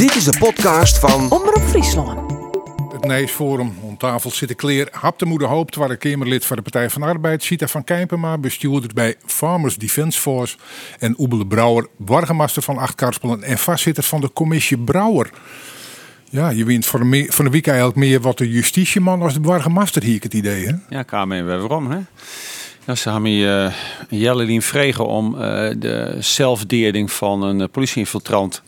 Dit is de podcast van Omroep Friesland. Het Nijs Forum. Om tafel zitten Kleer Haptemoede Hoop, waar Kamerlid van de Partij van de Arbeid, Sita van Kijpema, bestuurder bij Farmers Defence Force en Oebele Brouwer, burgemeester van Acht Karspelen en vastzitter van de commissie Brouwer. Ja, je wint van de, me- van de week eigenlijk meer wat de justitieman als de burgemeester hier, ik het idee, hè? Ja, Kamer waarom, hè? Ja, ze hebben me uh, Jelle vregen om uh, de zelfdeerding van een uh, politieinfiltrant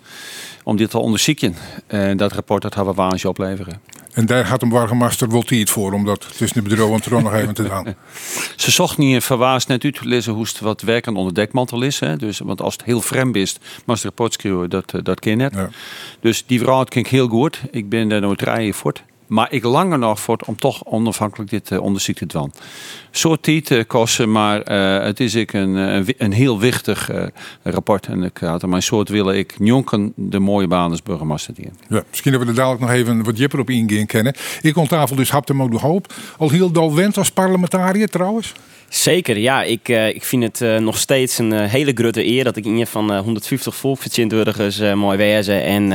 om dit te onderzoeken. En dat rapport dat hebben we waanje opleveren. En daar gaat een burgemeester wel tijd voor om dat tussen de bureau en troon nog even te doen. Ze zocht niet in verwaas net uit te lezen hoe het wat werken onder dekmantel is. Hè? Dus, want als het heel vreemd is, maar het rapport schrijven, dat, dat ken je net. Ja. Dus die verhaal klinkt heel goed. Ik ben daar nooit rijden voor. Maar ik langer nog voor om toch onafhankelijk dit uh, onderzoek te doen. Soort tijd kosten, maar uh, het is ik een, een, heel wichtig rapport. En ik had mijn soort willen ik jonken de mooie baan als burgemeester die. Ja, misschien dat we er dadelijk nog even wat jipper op ingaan kennen. Ik on tafel dus Hapte Modu Hoop. Al heel dol wend als parlementariër trouwens. Zeker, ja. Ik, uh, ik vind het uh, nog steeds een uh, hele grote eer dat ik in van 150 volksvertegenwoordigers mooi wezen. En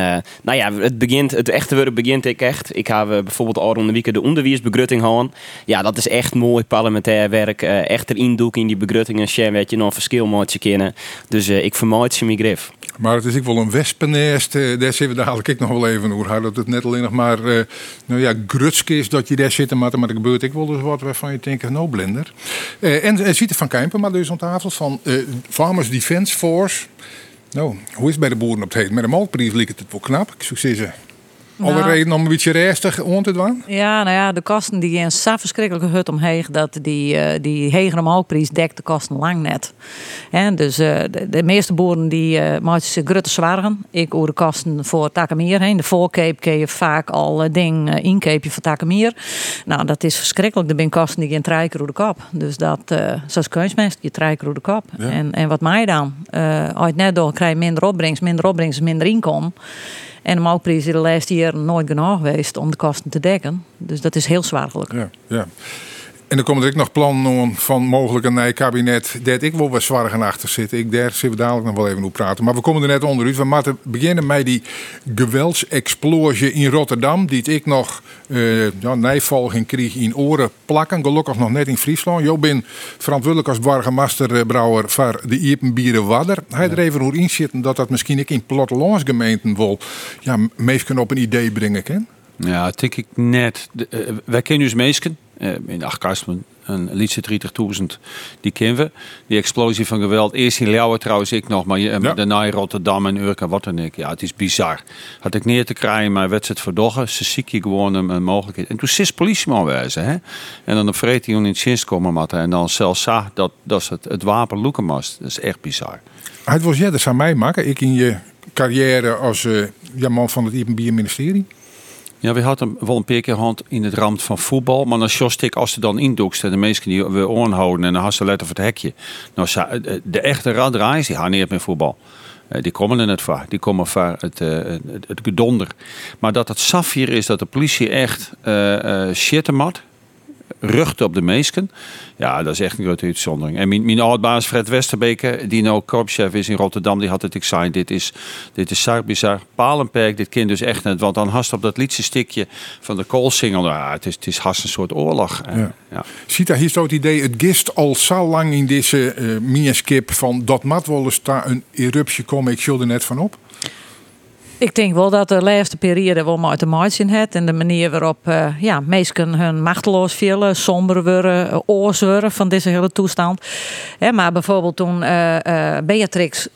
nou ja, het, begint, het echte werk begint ik echt. Ik heb bijvoorbeeld al rond de week de onderwijsbegrutting gehad. Ja, dat is echt mooi parlementair werk. echt erin in die begrutting en share weet je nog verschil mooi kennen. Dus ik vermoed ze mijn grif. Maar het is ook wel een wespennest. daar zitten we dadelijk ik nog wel even over. Dat het net alleen nog maar nou ja, grutsk is dat je daar zit. Maar er gebeurt ik wel dus wat waarvan je denkt, nou blender. Uh, en, Zieter van Kijpen, maar dus aan tafel van Farmers Defence Force. Nou, hoe is het bij de boeren op het heen? Met de melkprijs lijkt het wel knap. Ik zou nou, reden om een beetje restig om te doen? Ja, nou ja, de kosten die in zo verschrikkelijke hut omheen, dat die, uh, die hegere melkprijs dekt de kosten lang net. En dus uh, de, de, meeste boeren die uh, maken zich grutte zwaargen. Ik oor de kosten voor takemier heen. De voorkeep kun je vaak al ding inkeepje voor takemier. Nou, dat is verschrikkelijk. De ben kosten die je een trijker de kop. Dus dat, zoals kunstmest, je trijker de kop. Ja. En, en wat mij dan? als je het net door krijg je minder opbrengst, minder opbrengst, minder inkomen. En de melkprijs is de laatste jaren nooit genoeg geweest om de kosten te dekken. Dus dat is heel zwaarlijk. Ja, ja. En dan komen er ook nog plannen van mogelijk een nieuw kabinet. Dat ik wel wat zwaar achter zit. Ik daar zullen we dadelijk nog wel even op praten. Maar we komen er net onderuit. We moeten beginnen met die geweldsexplosie in Rotterdam. Die ik nog uh, ja, nijvolging kreeg in oren plakken. Gelukkig nog net in Friesland. Jo ben verantwoordelijk als burgemeesterbrouwer voor de Iepenbieren Wadder. Hij er even hoe in zitten dat dat misschien ik in plattelandsgemeenten wil. Ja, meestal op een idee brengen kan. Ja, dat denk ik net. De, uh, wij kennen dus meesken. Uh, in Achtkastelen, een liedje 30.000, die kennen we. Die explosie van geweld. Eerst in Leeuwen trouwens ik nog, maar ja. daarna in Rotterdam en Urk wat dan ik. Ja, het is bizar. Had ik neer te krijgen, maar werd het verdoggen. Ze ziek je gewoon een, een, mogelijkheid. En toen is politieman wezen, hè. En dan op vreet hij in het dienst komen matten. En dan zelfs zag dat, dat het, het wapen loeken moest. Dat is echt bizar. Het was jij, dat aan mij maken. Ik in je carrière als uh, ja, man van het IPB ministerie. Ja, we hadden wel een paar keer hand in het rand van voetbal. Maar dan ik, als ze dan indoekst, de meesten die we oorhouden en dan had ze voor het hekje. Nou, de echte raddraaiers, die gaan niet met voetbal. Die komen er net voor. Die komen voor het, het, gedonder. Maar dat het safir is dat de politie echt uh, uh, shit mat. Rucht op de meesken. Ja, dat is echt een grote uitzondering. En mijn, mijn oudbaas Fred Westerbeke, die nou korpschef is in Rotterdam, die had het ik zei, dit is, dit is zo bizar. Palenperk, dit kind dus echt net. Want dan hast op dat liedje stikje van de koolsingel, ja, het is, het is haast een soort oorlog. Ja. Ja. Hier zo het idee, het gist al zo lang in deze uh, van dat mat wel eens daar een eruptie komen, ik er net van op? Ik denk wel dat de laatste periode wel maar te maken. En de manier waarop uh, ja, mensen hun machteloos vielen, somber uh, oors worden van deze hele toestand. Maar bijvoorbeeld toen uh, Beatrix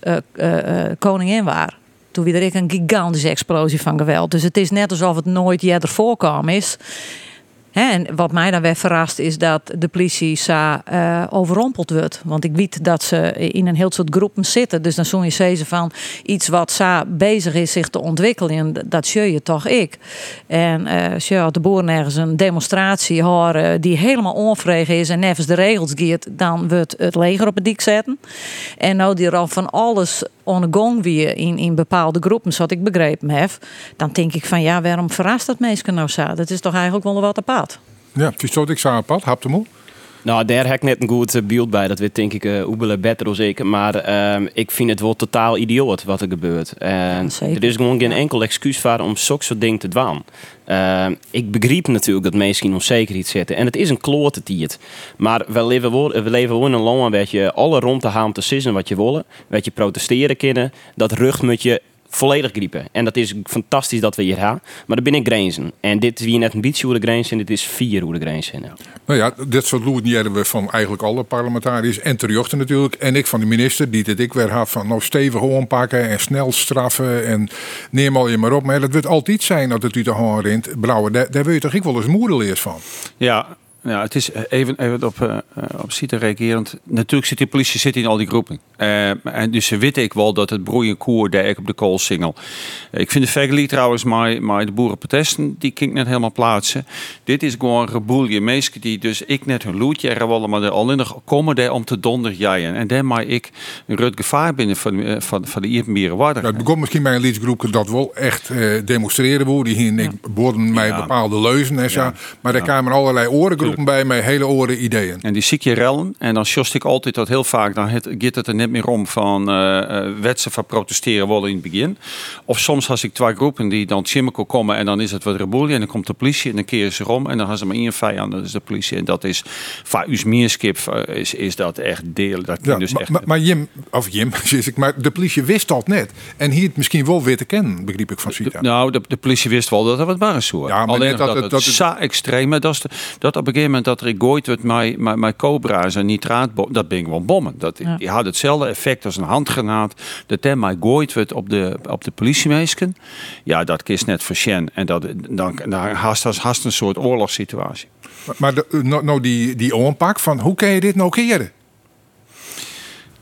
koningin was. Toen weer er een gigantische explosie van geweld. Dus het is net alsof het nooit eerder voorkwam is. En wat mij dan weer verrast is dat de politie sa, uh, overrompeld wordt. Want ik weet dat ze in een heel soort groepen zitten. Dus dan zul je zeggen van iets wat sa bezig is zich te ontwikkelen. Dat zie je toch ik. En uh, je had de boeren ergens een demonstratie horen die helemaal onvregen is en nevens de regels gaat, dan wordt het leger op het dik zetten. En nou die er al van alles on gong weer in, in bepaalde groepen, zoals ik begrepen heb. Dan denk ik van ja, waarom verrast dat meestal nou zo? Dat is toch eigenlijk wel wat apart. Ja, je stoot ik zo apart, hap de moe. Nou, daar heb ik net een goed eh, beeld bij. Dat weet denk ik uh, Oebele beter dan ik. Maar ehm, ik vind het wel totaal idioot wat er gebeurt. En er is gewoon geen enkel excuus voor om zulke soort dingen te doen. Ehm, ik begrijp natuurlijk dat mensen in onzekerheid zitten. En het is een klote tiert. Maar we leven, we leven gewoon in een land waar je alle rond te gaan te sissen wat je willen. Wat je protesteren kunnen. Dat rucht met je volledig griepen. En dat is fantastisch dat we hier gaan. Maar er ben ik grenzen. En dit is wie net een beetje hoe de grenzen en dit is vier hoe de grenzen zijn. Nou ja, dit soort loeren hebben we van eigenlijk alle parlementariërs. En terjochten natuurlijk. En ik van de minister, die dit ik weer had van nou stevig pakken en snel straffen. En neem al je maar op. Maar dat wordt altijd zijn dat het u te horen rint. Brouwen, daar, daar wil je toch ik wel eens moedeleers van. Ja, ja, het is eh, even, even op, uh, op reagerend. Natuurlijk zit die politie zit in al die groepen. en dus weet ik wel dat het broeien koer ik op de koolsingel. ik vind de vergelijking trouwens maar, maar de boerenprotesten, die kan ik net helemaal plaatsen. Dit is gewoon een reboelje mensen die dus ik net hun loetje er willen, maar alleen nog komen daar om te donder jaien. En daar maak ik een rut gevaar binnen van, van, van de Ierpenbieren waardig. het begon misschien bij een lidsgroep dat wel echt uh, demonstreren worden. Die hier ja. boorden mij bepaalde leuzen en zo. Maar daar kwamen allerlei oren bij mij hele oren ideeën. En die zie je rellen. En dan sjost ik altijd dat heel vaak, dan gaat het er net meer om van uh, wetsen van protesteren willen in het begin. Of soms als ik twee groepen die dan chimical komen en dan is het wat rebellie en dan komt de politie en dan keren ze om en dan gaan ze maar één vijand, dat is de politie. En dat is, van Usmeerskip eh, is, is dat echt deel. Dat ja, dus maar, echt... maar, Jim, of Jim, maar de politie wist dat net. En hier het misschien wel weer te kennen, begreep ik van Sita. Nou, de, de politie wist wel dat het wat is. Hoor. Ja, maar Alleen dat, dat, het, dat het, dat extreem, dat, dat op een gegeven moment dat er gooit wordt met, met cobra's en nitraat, dat ben ik wel bommen. Dat, ja. Die had hetzelfde effect als een handgranaat. Dat er mij gooit wordt op de, op de politiemeesken. Ja, dat is net voor En dat, dan, dan haast, haast een soort oorlogssituatie. Maar, maar de, nou, nou die, die onpak van hoe kan je dit nou keren?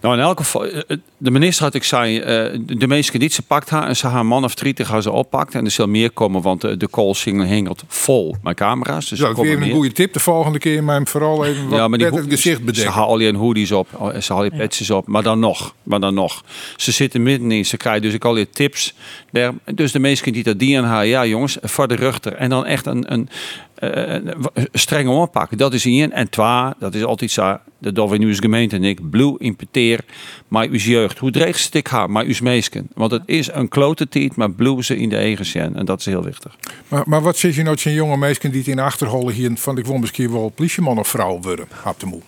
Nou, in elk geval, eh, eh, de minister had ik zei, eh, de meeste niet, ze pakt haar en ze haar man of 30 gaan ze oppakt. En er zal meer komen, want de call hengelt vol met camera's. Dus ja, dat is weer een goede tip de volgende keer, maar vooral even wat ja, maar die het gezicht bedekken. Ze halen je hoodies op, oh, ze halen je petjes op, maar dan nog, maar dan nog. Ze zitten middenin, ze krijgen dus ik al je tips. Daar, dus de meesten die dat die aan haar, ja jongens, voor de ruchter. En dan echt een, een, uh, streng oppakken. Dat is één. En twee, dat is altijd zo, de Dolphin gemeente en ik, blue impeteer maar uw jeugd. Hoe dreigst ik haar, maar uw meesken. Want het is een klote tijd, maar blue ze in de eigen zijn. En dat is heel wichtig. Maar, maar wat zeg je nou zijn jonge meisken die het in de achterholen hier van ik wil misschien wel politieman of vrouw worden, op de moe?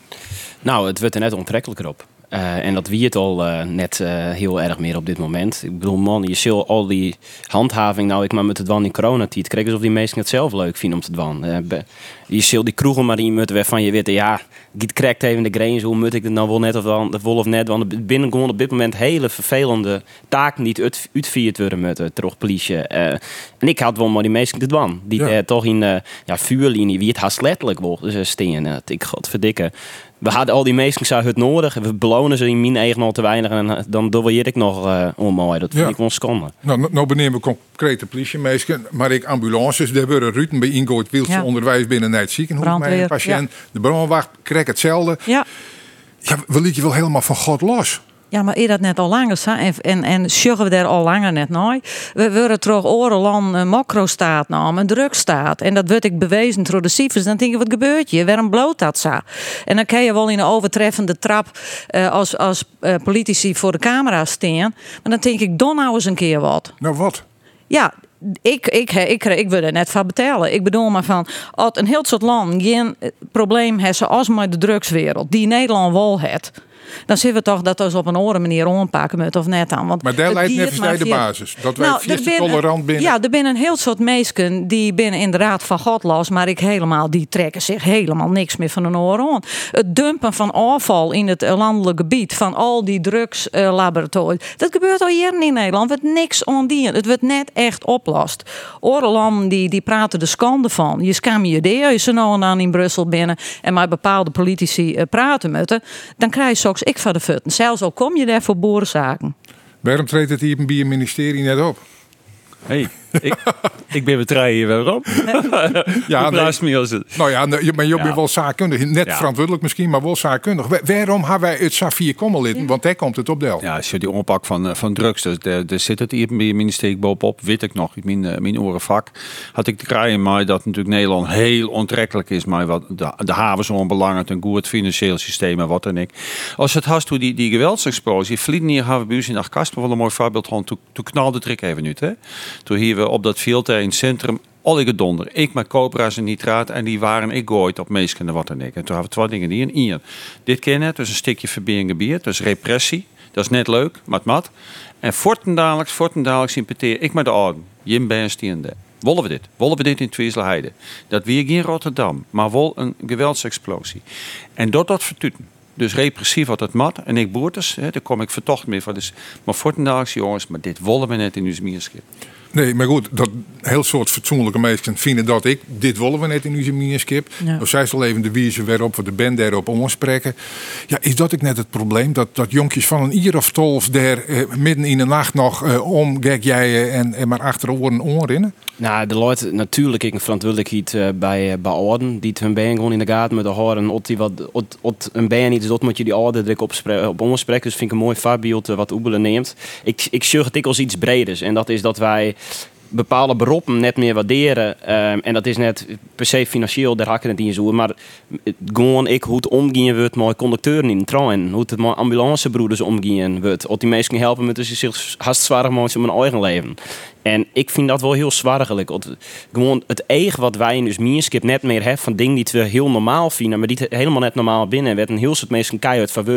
Nou, het wordt er net onttrekkelijker op. Uh, en dat wie het al uh, net uh, heel erg meer op dit moment. Ik bedoel, man, je zult al die handhaving nou ik maar met het wan in coronatijd. Krijg alsof die mensen het zelf leuk vinden om te doen. je zult die kroegen maar in moeten van je weten, ja, giet krijgt even de grens, hoe moet ik het nou wel net of, dan, vol of net? Want er binnen gewoon op dit moment hele vervelende taken die uit, uitvierd worden met terug politie. en ik had wel maar die mensen te doen. Die ja. toch in ja, vuurlinie, wie het haast letterlijk wordt steen. ik god verdikken we hadden al die meesten het nodig. We belonen ze in mijn eigen al te weinig. En eh, dan doe ik nog uh, onmooi. Dat vind ik wel schande. Nou, nou benemen we concrete politiemeesken. Maar ik ambulances, daar worden ruten bij ingooid. Wildse ja. onderwijs binnen het ziekenhuis. Mijn patiënt. De brandwacht krijgt hetzelfde. Ja. Ja, we lieten je wel helemaal van God los. Ja, maar is dat net al langer zo? En, en, en we daar al langer net nooit? We worden terug orenland een macro-staat nou, een drugstaat. En dat wordt ik bewezen door de cijfers. Dan denk je, wat gebeurt je? Waarom bloot dat zo? En dan kan je wel in een overtreffende trap uh, als, als uh, politici voor de camera staan. Maar dan denk ik, dan nou eens een keer wat. Nou, wat? Ja, ik, ik, ik, ik, wil er net van betalen. Ik bedoel maar van, als een heel soort land geen probleem heeft als met de drugswereld, die Nederland wel heeft dan zien we toch dat we op een andere manier onpakken moeten of net aan. Want maar daar lijkt net de basis. Dat wij nou, tolerant binnen. Ja, er zijn een heel soort mensen die binnen inderdaad van God los, maar ik helemaal, die trekken zich helemaal niks meer van een oren Het dumpen van afval in het landelijk gebied van al die drugslaboratoriums. dat gebeurt al hier in Nederland. Het wordt niks ondien. Het wordt net echt oplost. Oorlanden die, die praten de schande van. Je skam je de ze nou en dan in Brussel binnen en met bepaalde politici uh, praten moeten. Dan krijg je zo ik van de futten. Zelfs al kom je daar voor boerenzaken. Waarom treedt het hier bij een ministerie net op? Hey. Ik, ik ben betreien hier waarom. Ja, nee. Naast me als het. Nou ja, nee, je- maar je Ja. bent wel zaakkundig. Net Ja. verantwoordelijk misschien, maar wel zaakkundig. Wa- Waarom hebben wij het Safir Kommelitten? Want daar komt het op del. Ja, als je die onpak van, eh, van drugs, dus daar, daar zit het hier steek bovenop, weet ik nog, in mijn, eh, mijn orenvak. Had ik te krijgen, maar dat natuurlijk Nederland heel onttrekkelijk is, maar wat de, de haven zo onbelangrijk, een goed financieel systeem en wat dan ik. Als het hast hoe die, die geweldsexplosie, vliegen hier hebben we in Kasper wel een mooi voorbeeld toen, toen knalde het trek even uit. Hè? Toen hier op dat veld in het centrum donder. Ik met cobra's en nitraat en die waren ik gooit op meesken en wat dan ik. En toen hebben we twee dingen die in hier. Dit ken het, dus een stukje verbinding bier, dus repressie. Dat is net leuk, mat mat. En voortendadelijks, voortendadelijks impeteer ik met de orde. Jim Bernstiende. Wollen we dit? Wollen we dit in Tweeselheide? Dat weer geen Rotterdam, maar wel een geweldsexplosie. En dat dat vertuten. Dus repressief wat het mat. En ik boertes, hè, daar kom ik vertocht mee van. Dus, maar voortendadelijks jongens, maar dit wollen we net in uw mierskip. Nee, maar goed, dat heel soort fatsoenlijke mensen vinden dat ik. Dit willen we net in onze minierskip. Ja. Of zij zal even de wijze waarop we de band daarop omspreken. Ja, is dat ik net het probleem? Dat, dat jonkjes van een ier of tolf daar eh, midden in de nacht nog eh, om gek jij en, en maar achter de oren onrinnen? Nou, de Leute natuurlijk ik een verantwoordelijkheid eh, bij, eh, bij orden. Die het hun been gewoon in de gaten met de horen. Ot die wat ot, ot een been iets doet, moet je die orde direct op, op omspreken. Dus vind ik een mooi voorbeeld eh, wat Oebelen neemt. Ik, ik zeg het ik als iets breders. En dat is dat wij Euh, bepaalde beroepen net meer waarderen. Ehm, en dat is net per se financieel, daar hakken het in zo. Maar gewoon ik hoe het omgaan wordt met conducteuren in de trein. Hoe het met ambulancebroeders omgaan wordt. Of die mensen helpen met dus zich haast zwaar om hun eigen leven. En ik vind dat wel heel zwaargelijk. Gewoon het eigen wat wij in dus Mierskip net meer hebben van dingen die we heel normaal vinden, maar die het helemaal net normaal binnen werd een heel soort mensen keihard van.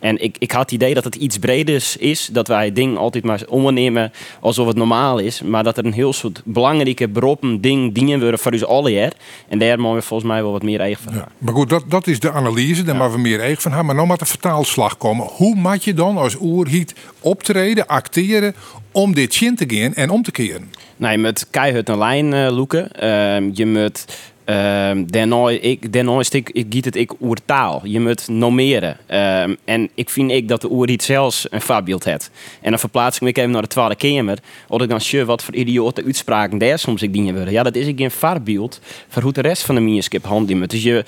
En ik, ik had het idee dat het iets breders is, dat wij dingen altijd maar ondernemen alsof het normaal is, maar dat er een heel soort belangrijke beroepen ding dingen worden voor ons alle jaar. En daar moeten we volgens mij wel wat meer eigen van. Ja. Maar goed, dat, dat is de analyse. Daar maar we meer eigen van hebben. Maar nou moet de vertaalslag komen. Hoe moet je dan als oerhiet optreden, acteren om dit zin te gaan en om te keren? Nou, je moet keihard een lijn eh loeken. Ehm, je moet... Um, ik, ik, ik giet het ik oer taal. Je moet nomeren. Ehm, en ik vind ik dat de oer iets zelfs een voorbeeld heeft. En dan verplaats ik even naar de Tweede Kamer. Of ik dan zie wat voor idiote uitspraken daar soms ik dingen worden. Ja, dat is ik geen voorbeeld voor hoe de rest van de mierskip handelt. Dus je,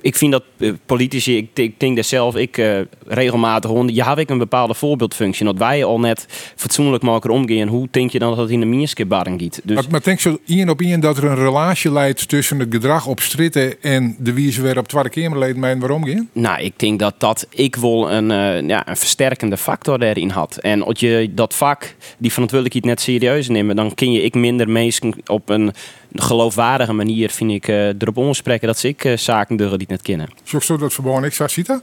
ik vind dat eh, politici, ik, ik denk dat zelf ik eh, regelmatig hoor. Je hebt ik een bepaalde voorbeeldfunctie. Dat wij al net fatsoenlijk maken omgaan. Hoe denk je dan dat het in de mierskipbarren giet? Dus Maar, maar denk zo één op één dat er een relatie leidt tussen het gedrag op stritten en de wie ze weer op Kamerleden mee en waarom gaan? Nou, ik denk dat dat ik wel een, eh, ja, een versterkende factor daarin had. En als je dat vak, die verantwoordelijkheid net serieus neemt, dan kun je ik minder mensen op een geloofwaardige manier, vind ik, erop omspreken dat ze ik eh, zaken die het net kennen. Zo zo dat verbonden ik zag, ziet dat?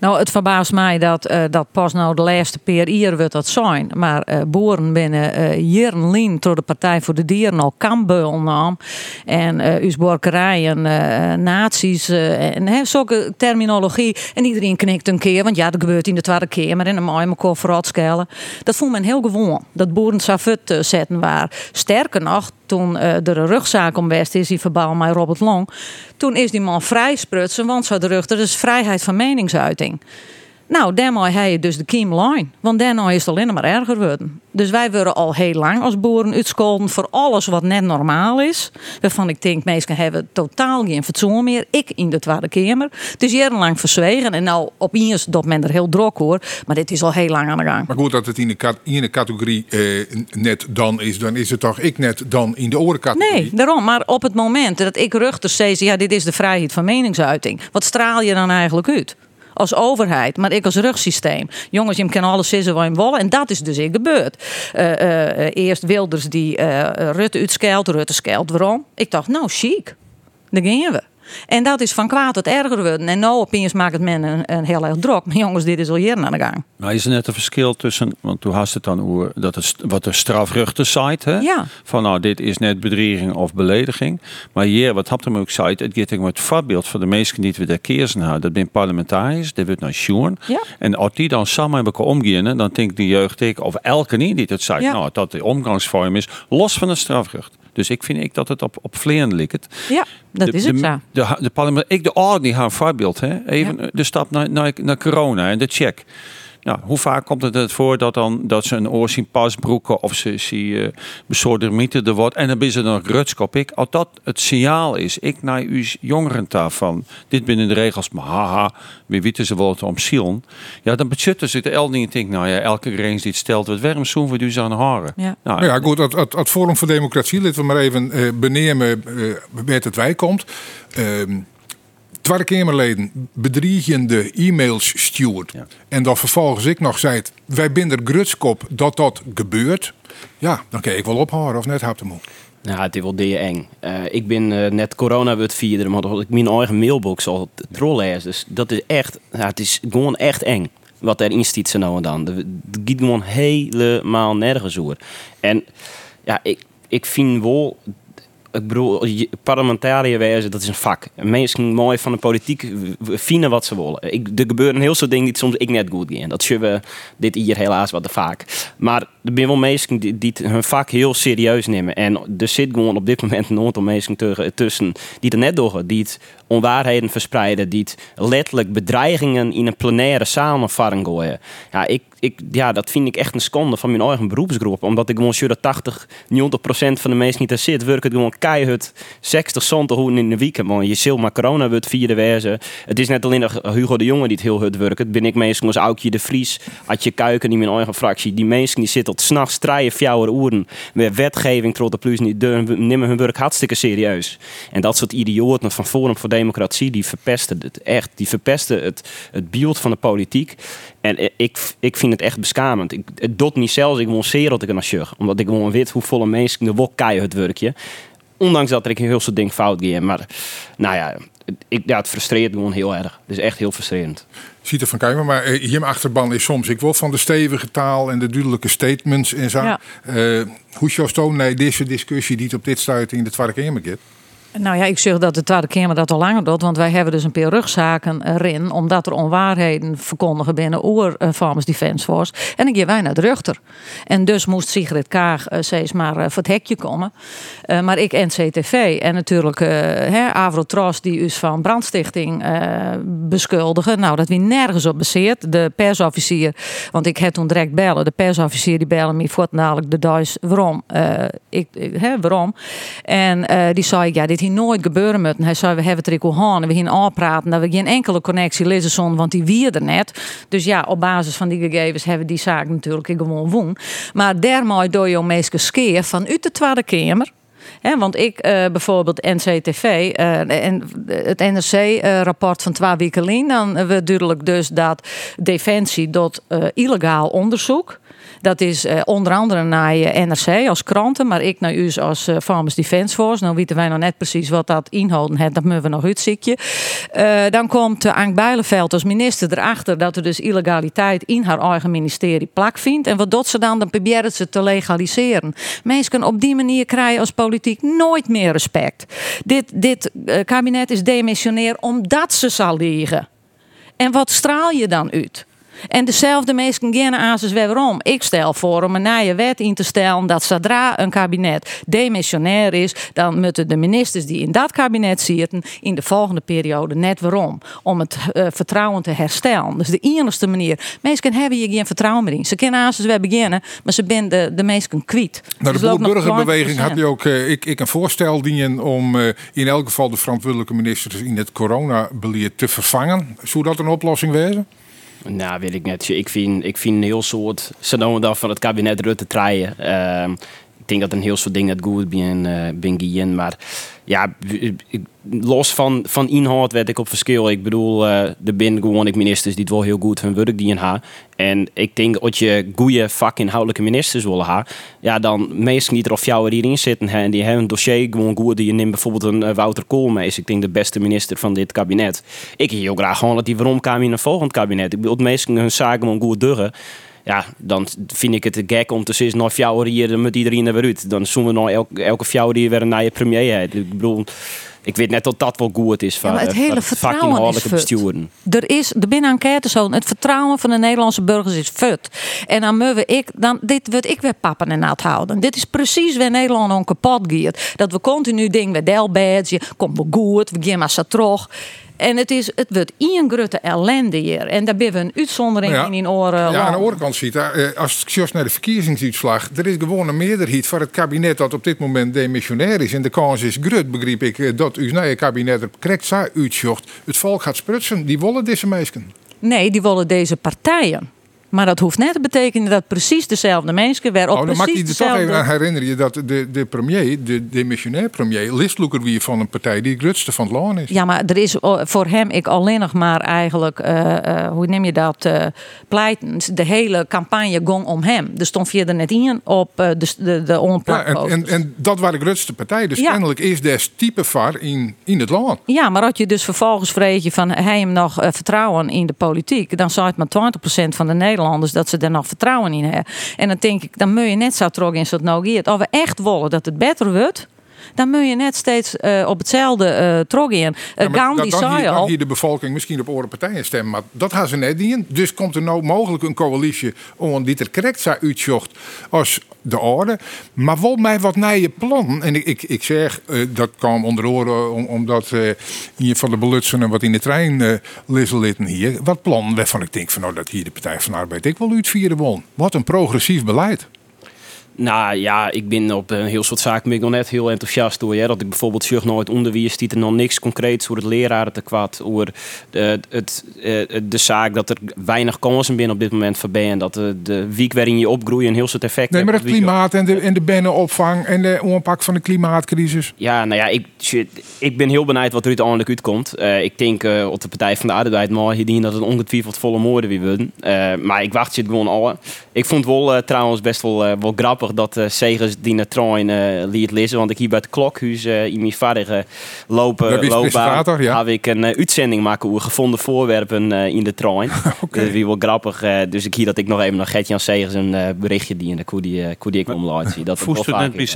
Nou, het verbaast mij dat, eh, dat pas nou de laatste peer hier wordt dat zijn. Maar eh, boeren binnen eh jarenlang door de Partij voor de Dieren al kambeul nam. En eh us borkerijen, eh nazi's eh, en hè, zulke terminologie. En iedereen knikt een keer, want ja, dat gebeurt in de Tweede Kamer. En dan moet je elkaar vooruitschellen. Dat vond men heel gewoon. Dat boeren savut eh, zetten waar. Sterker nog, toen eh, er een rugzaak om West is, die verbaal mij Robert Long. Toen is die man vrij sprutsen, want zo de rug, dat is vrijheid van meningsuiting. Nou, daarmee hij dus de kiem line. Want daarna is het alleen maar erger geworden. Dus wij worden al heel lang als boeren uitscholden voor alles wat net normaal is. Waarvan ik denk, mensen hebben totaal geen fatsoen meer. Ik in de Tweede Kamer. Het is jarenlang verzwegen. En nou, opeens dat men er heel druk hoor. Maar dit is al heel lang aan de gang. Maar goed, dat het in de, cat- in de categorie eh, net dan is, dan is het toch ik net dan in de orencategorie? Nee, daarom. Maar op het moment dat ik ruchters zei, ja, dit is de vrijheid van meningsuiting. Wat straal je dan eigenlijk uit? Als overheid, maar ik als rugsysteem. Jongens, je kan alles zeggen wat je wil. En dat is dus in gebeurd. Eh, eh, eerst Wilders die eh, Rutte uitskelt, Rutte skelt waarom? Ik dacht, nou chic, daar gingen we. En dat is van kwaad tot erger geworden. En nou opeens maakt het men een, een heel erg druk. Maar jongens, dit is al jaren aan de gang. Maar is er net een verschil tussen, want toen had het dan hoe dat het wat de strafruchten site, hè? Ja. Van nou, dit is net bedreiging of belediging. Maar hier, wat had hem ook site, het gaat om het voorbeeld van de meesten die we daar kiezen houden. Dat zijn parlementariërs, dat wordt naar Sjoen. Ja. En als die dan samen met elkaar omgaan, dan denkt de jeugd ik, of elke niet die het zei, Ja. nou, dat de omgangsvorm is, los van het strafrecht. Dus ik vind ik dat het op, op vleeren ligt. Ja, dat de, is het de, zo. De, de, parlement, ik de orde haar voorbeeld, hè? Even de stap naar, naar, naar corona en de check. Ja, hoe vaak komt het het voor dat, dan, dat ze een oor zien pasbroeken of ze zien uh, besodemieten er wordt en dan is er nog rutskop ik. Als dat het signaal is, ik naar uw jongeren daarvan, dit binnen de regels, maar haha, wie weten ze wel om zielen. Ja, dan betjutten ze het el niet en denk, nou ja, elke grens die het stelt, wat waarom zoen we dus aan haren? Ja. Nou, ja, goed, het, het, het Forum voor Democratie, laten we maar even uh, benemen uh, met het wij komt. Uh, Tweede Kamerleden bedriegende e-mails stuurt. Ja. En dan vervolgens ik nog zei: wij binden grutskop dat dat gebeurt. Ja, dan kan ik wel ophouden of net hapte moe. Nou, het is wel de eng. Uh, ik ben uh, net corona wordt vierde, maar ik mijn eigen mailbox al trollen Dus dat is echt, ja, het is gewoon echt eng. Wat erin stiet ze nou en dan. Het gaat gewoon helemaal nergens over. En ja, ik, ik vind wel ik bedoel, parlementariër wezen, dat is een vak. Mensen mooi van de politiek vinden wat ze willen. Ik, er gebeuren heel veel dingen die soms ik net goed gaan. Dat zien we dit hier helaas wat te vaak. Maar er zijn die, hun vak heel serieus nemen. En er zit gewoon op dit moment een aantal mensen tussen die er net door die het onwaarheden verspreiden, die het letterlijk bedreigingen in een plenaire naar gooien. Ja, ik, ik, ja, dat vind ik echt een schande van mijn eigen beroepsgroep. Omdat ik gewoon dat 80, 90 procent van de mensen niet daar zit, werken gewoon keihard 60 zondag hoe in de weekend. Man. Je zult maar corona wordt vierde wezen. Het is net alleen Hugo de Jonge die het heel hard werkt. Ben ik meestal als Aukje de Vries, je Kuiken in mijn eigen fractie. Die mensen die zitten tot s'nachts strijden fjouwer uren. Met wetgeving trots de plus niet nemen hun werk hartstikke serieus. En dat soort idioten van Forum voor Democratie, die verpesten het echt. Die verpesten het, het beeld van de politiek. En ik, ik vind het echt beschamend. Ik, het doet niet zelfs, ik wil zeer dat ik een sjug. Omdat ik gewoon weet hoe volle mensen de wok het werkje. Ondanks dat ik een heel soort ding fout ga. Maar nou ja, ik, ja, het frustreert gewoon heel erg. Het is echt heel frustrerend. Ziet er van kijken, maar uh, hier achterban is soms ik wil van de stevige taal en de duidelijke statements en zo. Ja. Uh, hoe je nee, deze discussie die het op dit stuit in de Tweede Kamer? Nou ja, ik zeg dat de Tweede Kamer dat al langer doet. Want wij hebben dus een paar rugzaken erin. Omdat er onwaarheden verkondigen binnen oer Farmers Defence Force. En dan gaan wij de ruchter. En dus moest Sigrid Kaag uh, steeds maar uh, voor het hekje komen. Uh, maar ik NCTV en natuurlijk uh, Avrotros die us van brandstichting beschuldigen. Nou, dat wie nergens op baseert. De persofficier, want ik heb toen direct bellen. De persofficier die bellen me voor namelijk de Duits waarom. ik, hè, waarom. En die zei, ja, dit hier nooit gebeuren moeten. Hij zei, we hebben het er aan en we gaan praten dat we geen enkele connectie lezen want die wie er net. Dus ja, op basis van die gegevens hebben die zaak natuurlijk gewoon woon. Maar daarmee door je meeste skeer van uit de Tweede Kamer. want ik uh, bijvoorbeeld NCTV uh, en het NRC-rapport uh, van twee weken dan we duidelijk dus dat Defensie dat illegaal onderzoek dat is uh, onder andere naar NRC als kranten, maar ik naar u als uh, Farmers Defence Force. Nou weten wij nog net precies wat dat inhouden heeft, dat moeten we nog uitziekje. Uh, dan komt Ank Bijleveld als minister erachter dat er dus illegaliteit in haar eigen ministerie plak vindt. En wat doet ze dan? Dan proberen ze te legaliseren. Mensen op die manier krijgen als politiek nooit meer respect. Dit, dit kabinet is demissionair omdat ze zal liegen. En wat straal je dan uit? En dezelfde mensen gaan aan ze waarom. Ik stel voor om een nieuwe wet in te stellen dat zodra een kabinet demissionair is, dan moeten de ministers die in dat kabinet zitten in de volgende periode net waarom. Om het uh, vertrouwen te herstellen. Dus de enige manier. Mensen hebben hier geen vertrouwen meer in. Ze kennen aan ze beginnen, maar ze zijn de, de mensen kwijt. Nou, de dus burgerbeweging had je ook uh, ik, ik een voorstel dienen om uh, in elk geval de verantwoordelijke ministers in het coronabeleid te vervangen. Zou dat een oplossing wezen? Nou, weet ik net. Ik vind, ik vind een heel soort. Ze dan van het kabinet Rutte. Uh, ik denk dat een heel soort dingen goed ben, uh, ben Maar ja, los van, van inhoud werd ik op verschil. Ik bedoel, uh, er zijn gewoon ik ministers die het wel heel goed hun werk die ha. En ik denk dat je goede vakinhoudelijke ministers willen ha, ja, dan meestal niet of jou hierin zitten hè, en die hebben een dossier gewoon goed. Die je neemt bijvoorbeeld een uh, Wouter Koolmees, ik denk de beste minister van dit kabinet. Ik heel graag gewoon dat die waarom kwam in een volgend kabinet. Ik bedoel, meestal hun zaken gewoon goed durren ja, dan vind ik het gek om te zeggen, nou fjouwer hier, dan moet iedereen er weer uit. Dan zullen we nou elke, elke fjouwer die weer een nieuwe premier heeft. Ik bedoel, ik weet net dat dat wel goed is. Van, ja, het hele vertrouwen is besturen. Er is de binnen enquête zo. Het vertrouwen van de Nederlandse burgers is fut. En dan moeten ik, dan, dit wordt ik weer pappen en nat houden. Dit is precies waar Nederland on kapot gaat. Dat we continu dingen, we delbadge, komt wel goed, we gaan maar zo terug. En het, is, het wordt één grote ellende hier. En daar ben we een uitzondering Ja. in in oren. Ja, aan de andere kant ziet, eh, als just naar de verkiezingsuitslag, er is gewoon een meerderheid voor het kabinet dat op dit moment demissionair is. En de kans is groot, begreep ik, eh, dat uw nieuwe kabinet er correct zou uitzocht. Het volk gaat sprutsen, die willen deze meisken. Nee, die willen deze partijen. Maar dat hoeft net te betekenen dat precies dezelfde mensen weer op Oh, dan mag precies ik je er toch even aan dezelfde... herinneren je dat de, de premier, de demissionair premier, listloeker wie van een partij die het grootste van het land is. Ja, maar er is voor hem ik alleen nog maar eigenlijk, eh, eh, hoe neem je dat, eh pleitens. De hele campagne gong om hem. Er stond verder net in op de, de, de Ja, en, en, en dat was de grootste partij. Dus Ja. kennelijk is des type var in, in het land. Ja, maar als je dus vervolgens vreet je van hij hem nog vertrouwen in de politiek, dan zou het maar 20% van de Nederlanders dat ze er nog vertrouwen in hebben. En dan denk ik, dan moet je net zo terug in zo'n nogeert. Als we echt willen dat het beter wordt, dan moet je net steeds eh, op hetzelfde eh terug in. Ja, Uh, Gandhi dan, dan, zei hier, dan al. hier de bevolking misschien op oren partijen stemmen. Maar dat gaan ze net niet. Dus komt er nou mogelijk een coalitie om die er correct zou uitzocht als de orde. Maar wel mij wat je plan. En ik, ik, ik zeg, eh, dat kwam onder oren om, omdat eh hier van de belutsenen wat in de trein eh litten hier. Wat plan waarvan ik denk van nou dat hier de Partij van de Arbeid ik wel uitvieren won. Wat een progressief beleid. Nou ja, ik ben op een heel soort zaken ben ik nog net heel enthousiast door. Dat ik bijvoorbeeld zorg nooit onderwijs, die er nog niks concreets over het leraren te kwad, over de, het, eh, de zaak dat er weinig kansen binnen op dit moment voor ben. Dat de, de week waarin je opgroeit een heel soort effect Nee, maar het je- klimaat en de, en de bennenopvang en de aanpak van de klimaatcrisis. Ja, nou ja, ik, ik ben heel benieuwd wat er uiteindelijk uitkomt. Eh, ik denk eh, op de Partij van de Arbeid maar hier dat het ongetwijfeld volle moorden weer worden. Eh, maar ik wacht zit gewoon al. Ik vond het wel eh, trouwens best wel, eh, wel grappig dat eh Segers die naar trein eh liet lezen. Want ik hier bij het klokhuis eh, in mijn vader Dat lopen is loopbaan ja. heb ik een uitzending maken over gevonden voorwerpen in de trein. Is weer wel grappig. dus ik hier dat ik nog even naar Gert-Jan Segers een berichtje die en de koe die, hoe die ik omlaat zie. Dat het wel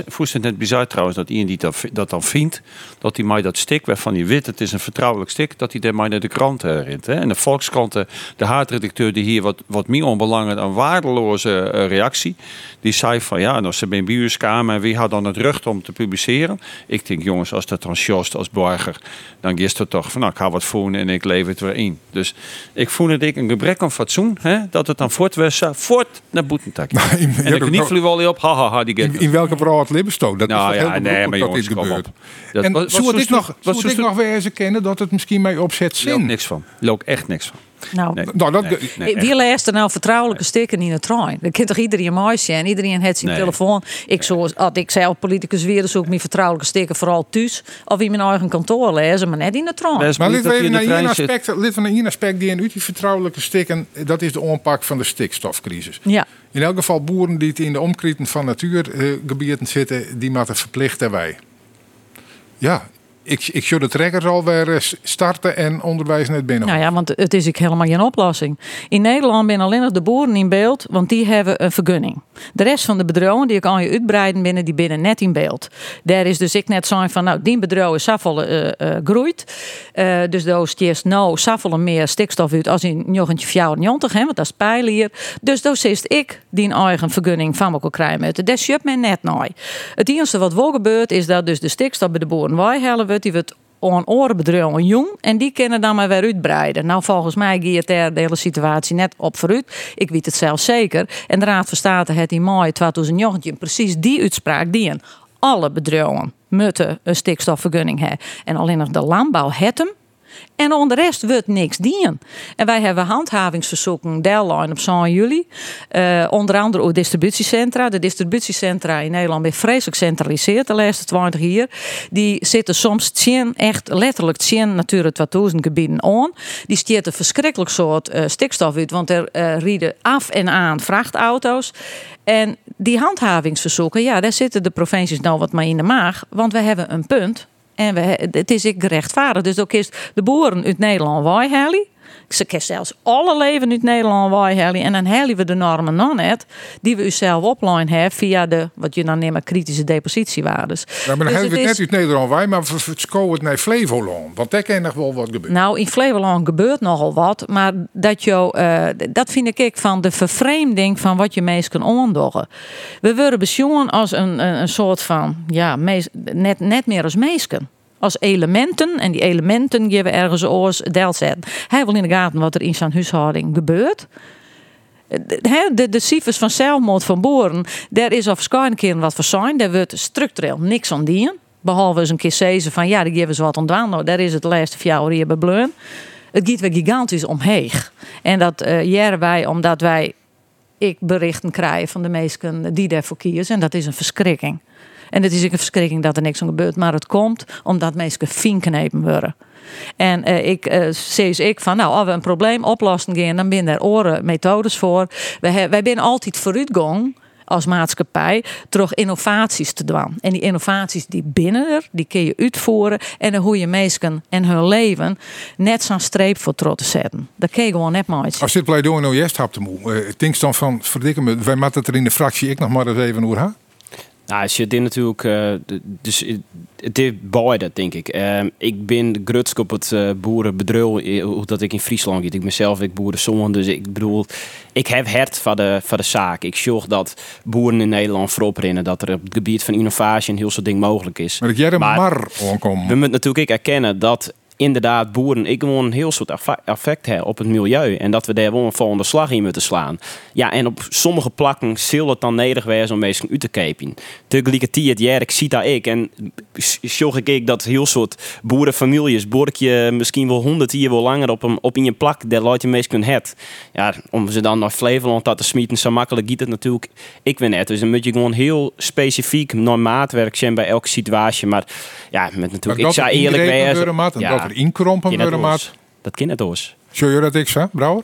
Voest het, net, bizar trouwens dat iemand die dat, dat dan vindt, dat hij mij dat stik waarvan hij weet het is een vertrouwelijk stik, dat hij mij naar de krant herinnert. Hè? En de Volkskrant, de, haatredacteur die hier wat, wat meer onbelangrijk een waardeloze reactie, die zei van ja, nou ze ben biuskamer en wie had dan het recht om te publiceren? Ik denk jongens, als dat dan sjost als burger, dan is het toch van nou ik ga wat voelen en ik lever het weer in. Dus ik voel het ik een gebrek aan fatsoen, hè? dat het dan voort was, eh, voort naar Boetentak. en ik niet op, haha, ha, die In, in welke brood Libbestoot? Dat Nou is toch ja, heel nee, maar dat jongens, dit gebeurt. Dat- en wat- wat zou ik nog, nog weer eens erkennen dat het misschien mij opzet zin. niks van. Loopt echt niks van. Nou, Nee. Nou, dat, Nee, nee, echt. Wie leest er nou vertrouwelijke stikken in de trein? Dat kent toch iedereen mooi zijn? Iedereen heeft zijn Nee. telefoon. Ik zoals als ik zelf politicus weer, zoek ik mijn vertrouwelijke stikken vooral thuis. Of in mijn eigen kantoor lezen, maar net in de trein. Best maar lid even naar één trein zit. aspect, lid van een één aspect die in u die vertrouwelijke stikken, dat is de aanpak van de stikstofcrisis. Ja. In elk geval boeren die het in de omkrieten van natuurgebieden zitten, die moeten verplicht daarbij. Ja, ik, ik zou de trekkers alweer eh, starten en onderwijs net binnen. Nou ja, want het is ook helemaal geen oplossing. In Nederland zijn alleen nog de boeren in beeld, want die hebben een vergunning. De rest van de bedrijven die ik aan je uitbreiden binnen, die binnen net in beeld. Daar is dus ik net zo van, nou, die bedrijf is zoveel eh, eh, groeit. Eh, dus daar stiert nou zoveel meer stikstof uit als in 1994, hè, want dat is pijlen hier. Dus daar zit ik die eigen vergunning van elkaar krijgen. Dat sjupt men net nooit. Het eerste wat wel gebeurt is dat dus de stikstof bij de boeren weghalen wordt, die wordt aan orenbedrijven jong en die kunnen dan maar weer uitbreiden. Nou, volgens mij gaat daar de hele situatie net op vooruit. Ik weet het zelf zeker. En de Raad van State heeft in mei 2019 precies die uitspraak die een alle bedrijven moeten een stikstofvergunning hebben. En alleen nog de landbouw het hem. En onder de rest wordt niks dienen. En wij hebben handhavingsverzoeken deadline op 1 juli. Eh, onder andere ook distributiecentra. De distributiecentra in Nederland zijn vreselijk centraliseerd de laatste 20 jaar. Die zitten soms tien, echt letterlijk 10 Natura 2000 gebieden aan. Die stiert een verschrikkelijk soort eh, stikstof uit. Want er eh rieden af en aan vrachtauto's. En die handhavingsverzoeken, ja, daar zitten de provincies nou wat maar in de maag. Want we hebben een punt. En we, het is ik gerechtvaardigd. Dus ook is de boeren uit Nederland waaihalen. Ze kunnen zelfs alle leven uit Nederland waaihalen. En dan halen we de normen nog net. Die we u zelf opline hebben via de, wat je dan neemt, kritische depositiewaardes. Ja, maar dan Dus hebben we het net uit Nederland wij, maar we het naar Flevoland. Want daar kan nog wel wat gebeuren. Nou, in Flevoland gebeurt nogal wat. Maar dat, jou, eh, dat vind ik van de vervreemding van wat je meest kan ondoggen. We worden beschouwen als een, een, een soort van, ja, mees, net, net meer als meesken. Als elementen. En die elementen geven ergens oors deel zetten. Hij wil in de gaten wat er in zijn huishouding gebeurt. De, de, cijfers van zelfmoord van boeren, daar is al verschillende keren wat voor zijn. Daar wordt structureel niks aan dienen. Behalve eens een keer zeggen van ja, die geven ze wat ontdaan. Nou, daar is het laatste vier jaar hier bij. Het gaat weer gigantisch omheeg. En dat uh, jaren wij omdat wij ik berichten krijgen van de mensen die daarvoor kiezen. En dat is een verschrikking. En het is een verschrikking dat er niks aan gebeurt. Maar het komt omdat mensen vinknepen worden. En uh, ik uh, zie ik van, nou, als we een probleem oplossen gaan, dan binnen er oren methodes voor. Wij, zijn altijd vooruitgang als maatschappij terug innovaties te doen. En die innovaties die binnen er, die kun je uitvoeren en dan hoe je mensen en hun leven net zo'n streep voor trots te zetten. Dat kun je gewoon net mooi. Als dit pleidooi nou juist hebt te moe, uh, denk dan van, verdikken me, wij maken het er in de fractie ik nog maar eens even hoe nou, als je dit natuurlijk, uh, dus het is beide, denk ik. Uh, ik ben grutsk op het uh, boerenbedrijf, hoe dat ik in Friesland giet. Ik mezelf, ik boerenzoon, dus ik bedoel, ik heb hert van de, van de zaak. Ik zorg dat boeren in Nederland voorop rennen, dat er op het gebied van innovatie een heel soort ding mogelijk is. Maar dat jij er maar, maar We moeten natuurlijk erkennen dat inderdaad boeren ik gewoon een heel soort effect hebben op het milieu. En dat we daar gewoon een volgende slag in moeten slaan. Ja, en op sommige plakken zal het dan nederig wezen om mensen uit te kepen. Tegelijkertijd, ja, ik zie dat ik. En zorg ik dat heel soort boerenfamilies, boerkje misschien wel honderd jaar wel langer op, een, op in je plak, daar laat je meest het. Ja, om ze dan naar Flevoland te smieten, zo makkelijk giet het natuurlijk ik weet net. Dus dan moet je gewoon heel specifiek naar maatwerk zijn bij elke situatie. Maar ja, met natuurlijk, ik zou eerlijk wezen. Ja, er inkrompen worden maat. Dat kind het oors. Zou je dat ik zei, Brouwer?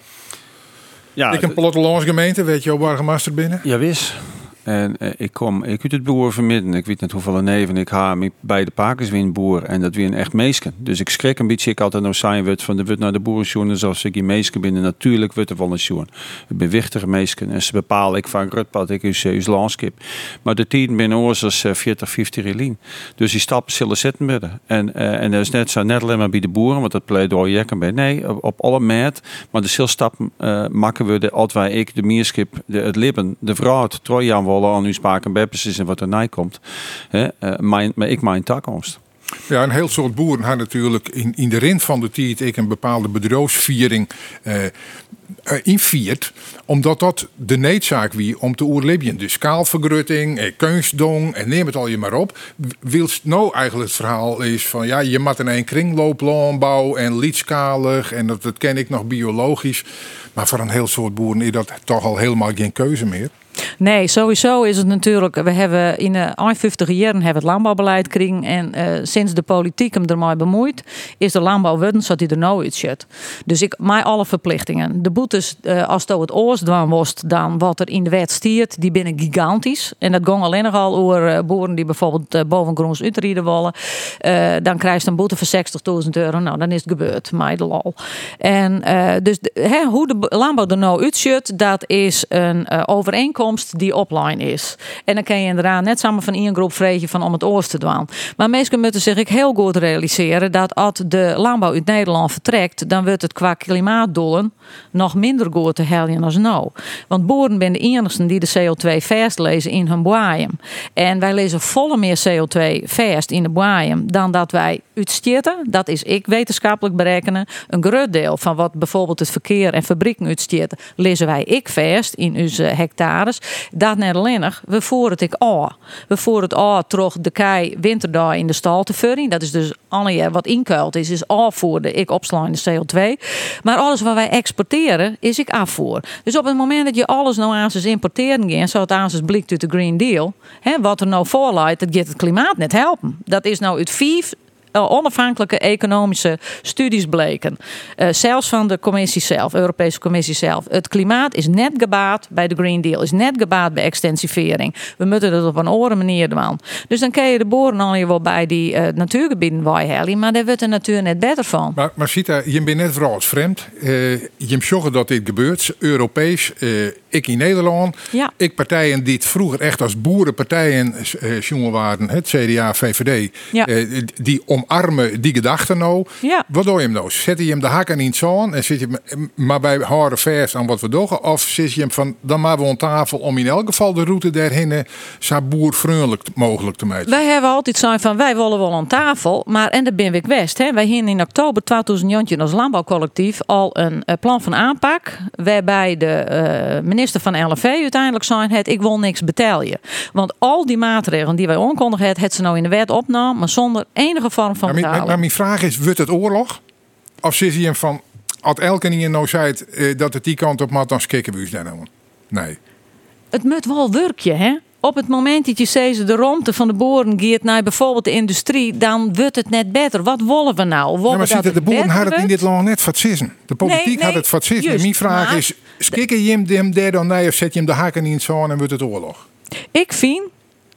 Ja, ik een gemeente, weet je, op Bargemaster binnen? Ja, wist. En uh, ik kom, ik uit het boer vermidden. Ik weet niet hoeveel neven ik ha bij de pakers boer. En dat weer een echt meesken. Dus ik schrik een beetje. Ik altijd nog zijn wordt van de wut naar de boerenjoen. Zoals ik die meesken binnen. Natuurlijk wordt er een joen. Ik ben wichtige meesken. En ze bepalen ik van rutpad. Ik is uw landskip. Maar de tien binnen oors 40, 50 relien. Dus die stappen zullen zitten. En, en dat is net zo net alleen maar bij de boeren. Want dat pleidooi jekken bij. Nee, op, alle meet. Maar de stappen uh, maken we de als ik de mierskip, de, het lippen, de vrouw, het trojaan rollen aan uw spaak en is en wat er komt. Mijn, maar ik mijn toekomst. Ja, een heel soort boeren hebben natuurlijk in, in de rint van de tijd een bepaalde bedrijfsviering uh, inviert, omdat dat de noodzaak wie om te oerlibben. Dus kaalvergrutting, eh, kunstdong en neem het al je maar op. Wilst nou eigenlijk het verhaal is van ja, je moet in een kringlooplandbouw en liedskalig en dat, dat ken ik nog biologisch. Maar voor een heel soort boeren is dat toch al helemaal geen keuze meer. Nee, sowieso is het natuurlijk. We hebben in de 50 jaren hebben het landbouwbeleid gekregen. En uh, sinds de politiek hem ermee bemoeit, is de landbouw worden hij er nou uit zit. Dus ik, mij alle verplichtingen. De boetes, uh, als het het was, dan wat er in de wet stiert, die binnen gigantisch. En dat ging alleen nog al over boeren die bijvoorbeeld boven Groens uitrieden willen. dan krijg je een boete van 60.000 euro. Nou, dan is het gebeurd, mij de lol. En dus de, hoe de landbouw er nou uitziet, dat is een overeenkomst die offline is. En dan kan je inderdaad net samen van één groep vregen van om het oors te doen. Maar meestal moeten zich heel goed realiseren dat als de landbouw uit Nederland vertrekt, dan wordt het qua klimaatdoelen nog minder goed te helden als nou. Want boeren zijn de enigsten die de CO2 vast lezen in hun boaiem. En wij lezen volle meer CO2 vast in de boaiem dan dat wij uitstitten. Dat is ik wetenschappelijk berekenen. Een groot deel van wat bijvoorbeeld het verkeer en fabrieken uitstitten, lezen wij ik vast in onze hectares. Dat net alleen we voeren het ik al. We voeren het al terug de kei winterdag in de stal te vullen. Dat is dus alle wat inkuild is, is al voor de ik opslaande CO2. Maar alles wat wij exporteren, is ik afvoer. Dus op het moment dat je alles nou aan ze importeren gaat, zoals het aan ze blikt uit de Green Deal, hè, wat er nou voorlijdt, dat gaat het klimaat net helpen. Dat is nou het vijf onafhankelijke economische studies bleken. Uh, zelfs van de commissie zelf, Europese Commissie zelf. Het klimaat is net gebaat bij de Green Deal, is net gebaat bij extensivering. We moeten dat op een andere manier doen. Dus dan kun je de boren al je wel bij die uh, natuurgebieden waaien, maar daar wordt de natuur net beter van. Maar, maar Sita, je bent net vooral vreemd. Uh, je zorgen dat dit gebeurt, Europees ik in Nederland. Ja. Ik partijen die het vroeger echt als boerenpartijen eh, jongen waren, het CDA, VVD, Ja. eh, die omarmen die gedachten nou. Ja. Wat doe je hem nou? Zet je hem de hakken in zo en zit je maar bij houden vers aan wat we doen? Of zit je hem van dan maar we aan tafel om in elk geval de route daarheen eh, zo boervriendelijk mogelijk te maken? Wij hebben altijd zijn van wij willen wel aan tafel, maar en dat ben ik West. Hè. Wij hebben in oktober 2019 als landbouwcollectief al een eh, plan van aanpak. Waarbij de eh, minister van LNV uiteindelijk zei het ik wil niks betalen. Want al die maatregelen die wij aankondigen, het, het ze nou in de wet opnam, maar zonder enige vorm van Maar, mijn- betaling. maar mijn vraag is, wordt het oorlog? Of zit je hem van, als elke niet nou zei eh, dat het die kant op moet, dan skikken we daar nou. Nee. Het moet wel werkje, hè? Op het moment dat je zegt de romte van de boeren gaat naar bijvoorbeeld de industrie, dan wordt het net beter. Wat willen we nou? Ja, maar dat de boeren hadden het in dit land net vatsissen. De politiek Nee, nee, had het vatsissen. En mijn vraag maar- is, skikken je hem hem daar dan nee of zet je hem de haken in zo en wordt het oorlog? Ik vind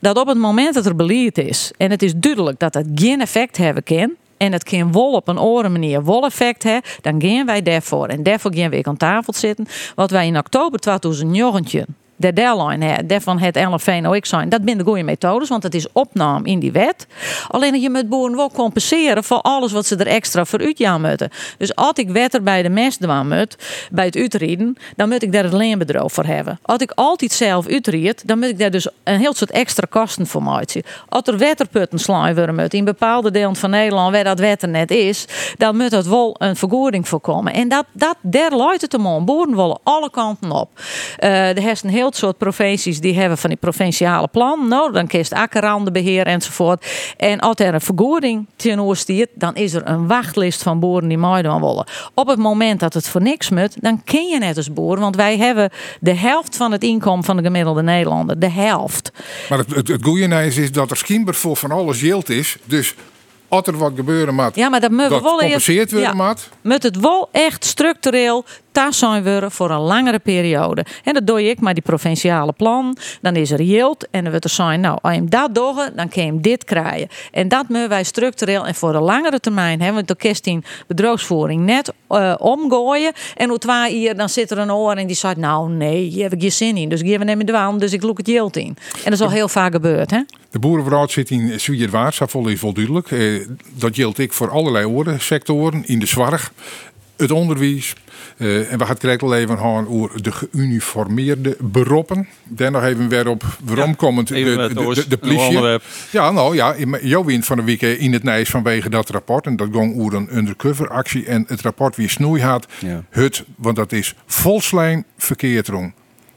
dat op het moment dat er beleid is en het is duidelijk dat het geen effect hebben kan. En het kan wel op een andere manier wel effect hebben, dan gaan wij daarvoor. En daarvoor gaan we aan tafel zitten. Wat wij in oktober 2019 de deadline daarvan het LFVNOX zijn, dat zijn de goede methodes, want het is opname in die wet. Alleen je moet boeren wel compenseren voor alles wat ze er extra voor uitjaan moeten. Dus als ik wetter bij de mest moet, bij het uitrieden, dan moet ik daar het leenbedrijf voor hebben. Als ik altijd zelf uitried, dan moet ik daar dus een heel soort extra kosten voor maken. Als er wetterputten slaan worden in bepaalde delen van Nederland waar dat wetter net is, dan moet het wel een vergoeding voorkomen. En dat, dat daar luidt het om. Boeren willen alle kanten op. Eh er is een heel soort provincies die hebben van die provinciale plan. Nou, dan kiest akkerrandenbeheer enzovoort. En als er een vergoeding tegenover stiert, dan is er een wachtlist van boeren die meedoen willen. Op het moment dat het voor niks moet, dan ken je net als boer. Want wij hebben de helft van het inkomen van de gemiddelde Nederlander. De helft. Maar het, het, het goeie is, is dat er schijnbaar voor van alles yield is. Dus als er wat gebeuren moet, Ja, maar dat moet dat wel compenseerd worden ja. moet. moet het wel echt structureel thuis zijn worden voor een langere periode. En dat doe ik met die provinciale plan. Dan is er yield en dan wordt er zijn, nou, als je hem dat doet, dan kun je hem dit krijgen. En dat moeten wij structureel en voor de langere termijn hebben. Want de in bedrijfsvoering net eh, omgooien. En hoe twee hier, dan zit er een oor en die zegt, nou nee, hier heb ik je zin in. Dus geef me nemen de waan, dus ik look het yield in. En dat is al heel vaak gebeurd, hè? De boerenvrouw zit in Zwierwaard, dat vol is wel duidelijk. Eh, dat geldt ik voor allerlei oren sectoren. In de zorg, het onderwijs. Eh, en we gaan het even gaan over de geuniformeerde beroepen. Daar nog even weer op waarom komend de, even de, de, politie. Ja, nou ja, jou wint van de week eh, in het Nijs vanwege dat rapport. En dat ging over een undercover actie. En het rapport wie snoei had, Ja. het, want dat is volslijn verkeerd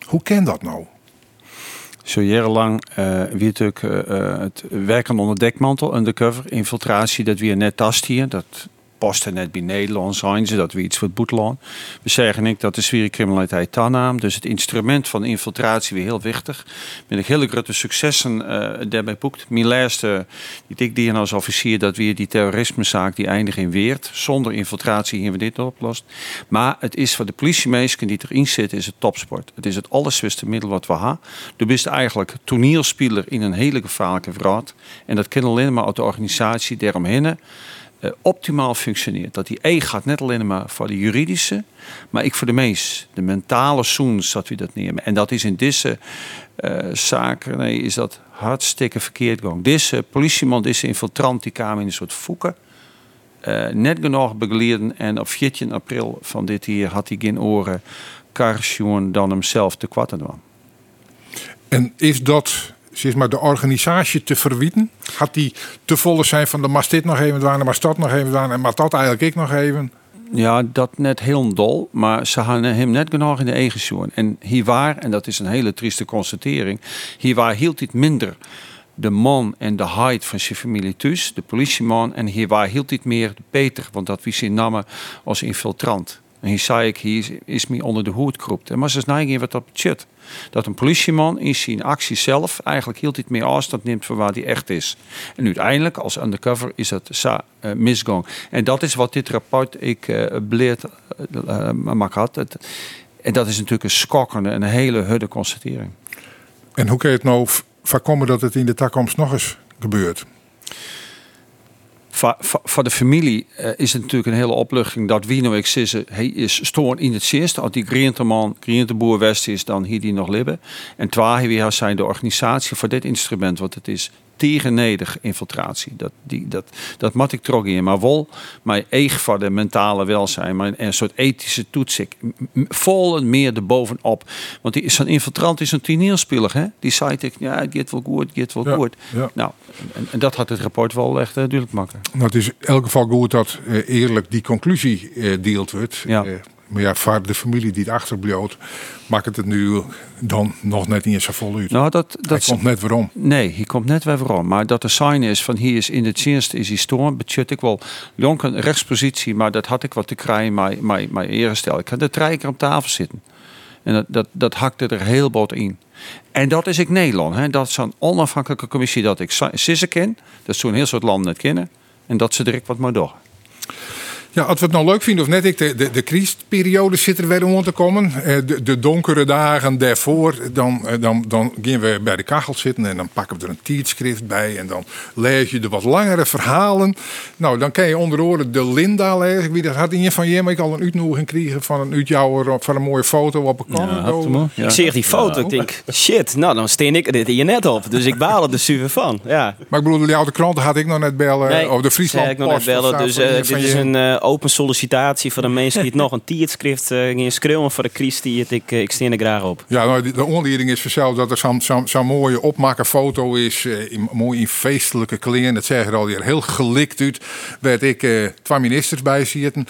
Hoe ken dat nou? Zo jarenlang eh wie natuurlijk eh, het werken onder dekmantel, undercover, infiltratie, dat we net tast hier. Dat posten net bij Nederland zijn ze, dat we iets voor boetlaan. We zeggen ik dat de zware criminaliteit tanaam. Dus het instrument van infiltratie weer heel wichtig. Met een hele grote successen eh daarbij boekt. Mijn laatste, die ik die als officier, dat we die terrorismezaak die eindigt in Weert. Zonder infiltratie hebben we dit opgelost. Maar het is voor de politiemeesken die erin zitten, is het topsport. Het is het allerswiste middel wat we hebben. Du bent eigenlijk toneelspeler in een hele gevaarlijke vraat. En dat kan alleen maar uit de organisatie daaromheen eh, optimaal functioneert. Dat die E gaat net alleen maar voor de juridische, maar ik voor de meest, de mentale zoens dat we dat nemen. En dat is in deze eh, zaken, nee, is dat hartstikke verkeerd gang. Deze politieman, deze infiltrant, die kwam in een soort voeken. Eh, net genoeg begeleiden en op 14 april van dit jaar had hij geen oren karsjoen dan hemzelf te kwatten. En is dat maar, de organisatie te verwieten? Gaat die te volle zijn van de mas dit nog even doen, mas dat nog even doen en maar dat eigenlijk ik nog even? Ja, dat net heel dol, maar ze hadden hem net genoeg in de eigen zoen. En hier waar, en dat is een hele trieste constatering, hier waar hield het minder de man en de height van zijn familie thuis, de politieman, en hier waar hield het meer de Peter, want dat wie zijn namen als infiltrant. En hier zei ik, hier is, me onder de hoed kroept. En maar ze neiging wat op shit. Dat een politieman in zijn actie zelf eigenlijk hield het meer afstand neemt van waar hij echt is. En uiteindelijk, als undercover, is dat sa uh, misgang. En dat is wat dit rapport ik uh, beleerd uh, uh, had. Het, en dat is natuurlijk een schokkende en een hele hudde constatering. En hoe kun je het nou voorkomen dat het in de toekomst nog eens gebeurt? Voor, de familie eh, is het natuurlijk een hele opluchting dat wie nou hij is stoorn in het zist. Als die Grienteman, Grienteboer West is, dan hier die nog libben. En twee wie zijn de organisatie voor dit instrument, want het is tegenedig infiltratie. Dat, die, dat, dat moet ik trok in. Maar wel, maar eeg voor de mentale welzijn, maar een soort ethische toetsing. Vol meer erbovenop. Want die, zo'n infiltrant is een toneelspeler, hè? Die zei ik, ja, het gaat wel goed, het gaat wel goed. ja. Nou, en, en dat had het rapport wel echt uh, duidelijk maken. Nou, het is in elk geval goed dat eh, eerlijk die conclusie eh, deelt wordt. Ja. Maar ja, voor de familie die het achterblijft, maakt het het nu dan nog net niet eens zo vol uit. Nou, dat, Hij dat komt net waarom. Nee, hier komt net weer waarom. Maar dat de sign is van hier is in het eerste is hij storm. Betjut ik wel jonk een rechtspositie, maar dat had ik wat te krijgen, maar, maar, maar eerstel. Ik had de drie keer op tafel zitten. En dat, dat, dat hakte er heel bot in. En dat is ik Nederland. Hè. Dat is een onafhankelijke commissie dat ik Sissen ken. Dat zo'n heel soort landen net kennen. En dat ze direct wat maar door. Ja, als we het nou leuk vinden of net, ik, de, de, de crisisperiode zit er weer om te komen. Eh, De, de donkere dagen daarvoor, dan, eh, dan, dan gaan we bij de kachel zitten en dan pakken we er een tijdschrift bij. En dan lees je de wat langere verhalen. Nou, dan kan je onder oren de Linda lezen. Ik weet, dat had een van je, maar ik al een uitnodiging kregen van een uitjouwer van een mooie foto op een kant. Ja. Ik zie die foto, ik denk, shit, nou dan steen ik dit hier net op. Dus ik baal er dus super van. Ja. Maar ik bedoel, de oude kranten had ik nog net bellen. of de Friesland ik nog net bellen. Dus eh, dit is een eh, open sollicitatie voor de mensen die het nog een tijdschrift uh, gaan schreeuwen voor de crisis die het, ik, ik steen er graag op. Ja, nou, de, de onleiding is vanzelf dat er zo'n zo, zo mooie opmaken foto is. eh, in, mooi in feestelijke kleren. Dat zeggen al hier heel gelikt uit. Werd ik eh, twee ministers bij zitten.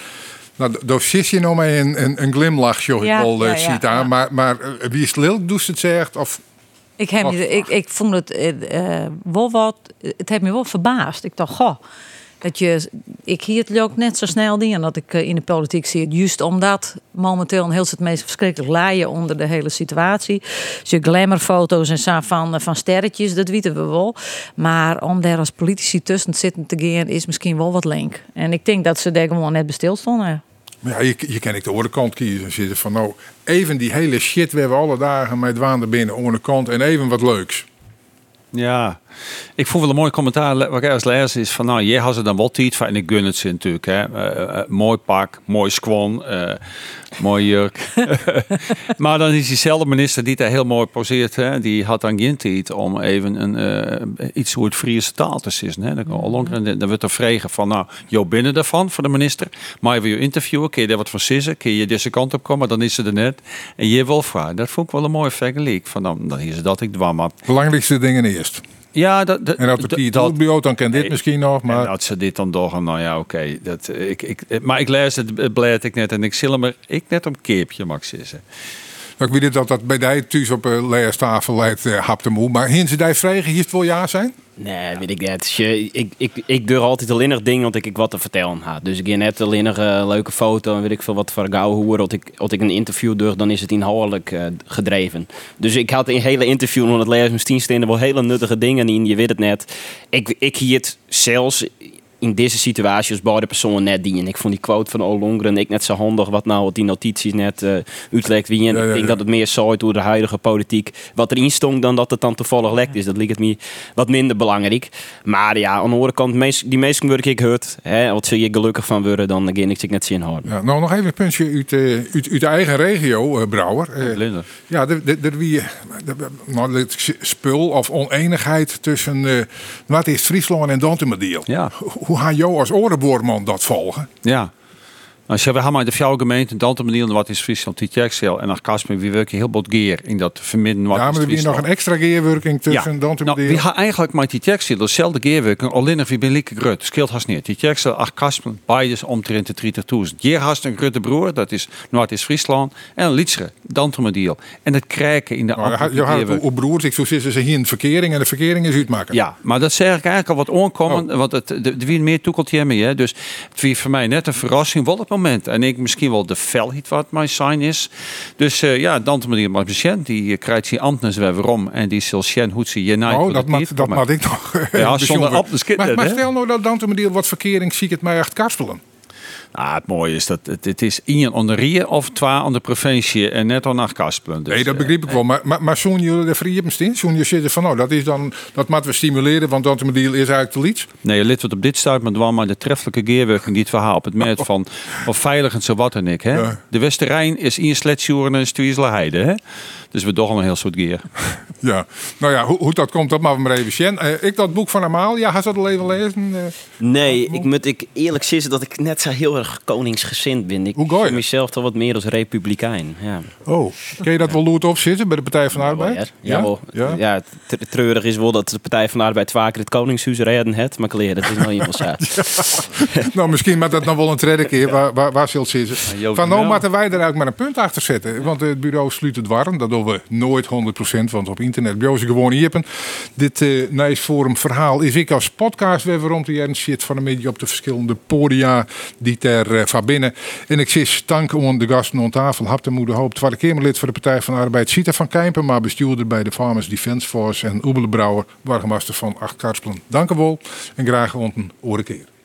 Nou, daar zit je nog met een, een, een glimlach, joh, Ja, ik al ja, eh, ja, ziet aan. ja. Maar, maar eh, wie is lelijk, doet het zegt? Of, Ik, heb, ik, ik vond het eh, eh, wel wat. Het heeft me wel verbaasd. Ik dacht, goh. Dat je, ik hier het ook net zo snel die en dat ik eh, in de politiek zit. Juist omdat momenteel een heel het meest verschrikkelijk laaien onder de hele situatie. Dus je glamourfoto's en zo van, eh, van sterretjes, dat weten we wel. Maar om daar als politici tussen te zitten te gaan, is misschien wel wat link. En ik denk dat ze daar gewoon net bestil stonden. maar ja, je, je kan ik de andere kant kiezen. En zitten van, nou, even die hele shit. We hebben alle dagen met waan er binnen onder kant. En even wat leuks. Ja, ik vond wel een mooi commentaar wat ik als lezer is van nou, jij had ze dan wel tijd van en ik gun het ze natuurlijk hè. Eh, eh, mooi pak, mooi squan, eh mooi jurk. maar dan is diezelfde minister die daar heel mooi poseert, hè, die had dan geen tijd om even een, eh, iets hoe het Friese taal te zien. Hè. Dan, en dan wordt er vregen van nou, jou binnen daarvan voor de minister, maar je wil je interviewen, kun je daar wat van sissen, kun je deze kant op komen, dan is ze er net. En je wil vragen. Dat vond ik wel een mooie vergelijk van dan, dan is het dat ik dwam. Belangrijkste dingen eerst. Ja, dat, dat, En als het die dat- het bureau, dan kan dit Nee. misschien nog. en Maar dat ze dit dan doorgaan, nou ja, oké. dat eh, ik, ik, eh, maar ik lees het, het blad ik net en ik zal hem er ik net om keepje mag zeggen. Ik weet dat dat bij die thuis op de leerstafel leidt, uh, hap de moe. Maar hin ze die vregen, hier het wel ja zijn? Nee, weet ik net. Ik, ik, ik altijd alleen nog dingen want ik, ik wat te vertellen had. Dus ik ga net alleen nog een leuke foto en weet ik veel wat voor gauw. Als ik, als ik een interview durf, dan is het inhoudelijk eh, gedreven. Dus ik had een hele interview en het lezen staan er wel hele nuttige dingen in. Je weet het net. Ik, ik hier het zelfs in deze situatie als beide personen net die. En ik vond die quote van Olongren ik net zo handig. Wat nou wat die notities net eh uitlekt wie. En Ja, ik ja, denk dat het meer zo door de huidige politiek wat erin stond dan dat het dan toevallig lekt is. Dat lijkt het me wat minder belangrijk. Maar ja, aan de andere kant, die meesten word ik hurt. Hè, wat zul je gelukkig van worden, dan ga ik het net zien houden. Ja, nou, nog even een puntje uit, eh, uit, uit de eigen regio, eh, Brouwer. Blinder. ja, er, er wie, nou, spul of oneenigheid tussen eh wat is Friesland en Dantemadiel. Ja. Hoe gaan jou als orenboorman dat volgen? Ja. Als je, we gaan maar de jouw gemeente, dan te benieuwen wat is Friesland, die Tjexel en wie werken heel bot geer in dat verminderen wat ja, is maar weer nog een extra geerwerking tussen Ja, nou, we gaan eigenlijk met die Tjexel dezelfde geerwerking, alleen wie ben lieke grut. Scheelt haast niet. Die Tjexel, ach Kasper, beide omtrent de 30.000. Je haast een grote broer, dat is Noord-Is-Friesland, en Lietsre, Dantemadiel. En het krijgen in de Nou, je ambtelijke gaat geerwerking. op broers, ik zo zitten ze hier in de verkering en de verkering is uitmaken. Ja, maar dat zeg ik eigenlijk al wat onkomen, Oh. want het, wie meer toekelt je mee. Hè? Dus het was voor mij net een verrassing wel het moment. En ik misschien wel de felheid wat mijn sign is. Dus eh, ja, Dante meneer patiënt, die eh, krijgt die ambtens weer waarom en die zal zien hoe ze je Oh, dat mag, dat mag ik nog. Ja, eh, zonder bijzonder. ambtens Maar, stel nou dat Dantemadiel wat verkering zie ik het mij echt karspelen. Ah, het mooie is dat het, het is één onder Rie of twee aan de provincie en net al naar Kaspelen. Dus, nee, dat eh, begrijp ik wel. Maar, maar, maar zo'n jullie de vrije steen? Zo'n je zitten van, nou, dat is dan, dat moeten we stimuleren, want dat deal is eigenlijk te liets. Nee, lid wat op dit staat, maar wel maar de treffelijke geerwerking die het verhaal op het met van of veilig en zo wat en ik. Hè? Ja. De Westerrijn is in sletsjoeren en Stuizele Heide. Hè? Dus we toch al een heel soort geer. Ja, nou ja, hoe, hoe dat komt, dat maar we maar even zien. Eh, ik dat boek van Amalia, had ze dat al even lezen? Eh, Nee, ik moet ik eerlijk zeggen dat ik net zo heel erg koningsgezind ben. Ik Hoe zie mezelf toch wat meer als republikein. Ja. oh, kun je dat wel loert opzitten bij de Partij van de Arbeid? Ja. Ja? ja. treurig is wel dat de Partij van de Arbeid vaker het Koningshuis redden het. Maar kleer, dat is nou iemand zo. Nou, misschien maar dat nog wel een tweede keer. Waar, waar, waar zult zitten? Joop Van nou moeten wij er eigenlijk maar een punt achter zetten. Want het bureau sluit het warm. Dat doen we nooit 100%. Want op internet bureaus gewoon iepen. Dit eh Nice Forum verhaal is ik als podcast weer rond jaren shit van de media op de verschillende podia die ter eh, van binnen. En ik zie dank aan de gasten aan tafel. Hap de moeder hoop. Tweede Kamerlid voor de Partij van de Arbeid. Sita van Kijpen, maar bestuurder bij de Farmers Defence Force. En Oebele Brouwer, wargemaster van Acht Karspelen. Dank u wel en graag ont een oren keer.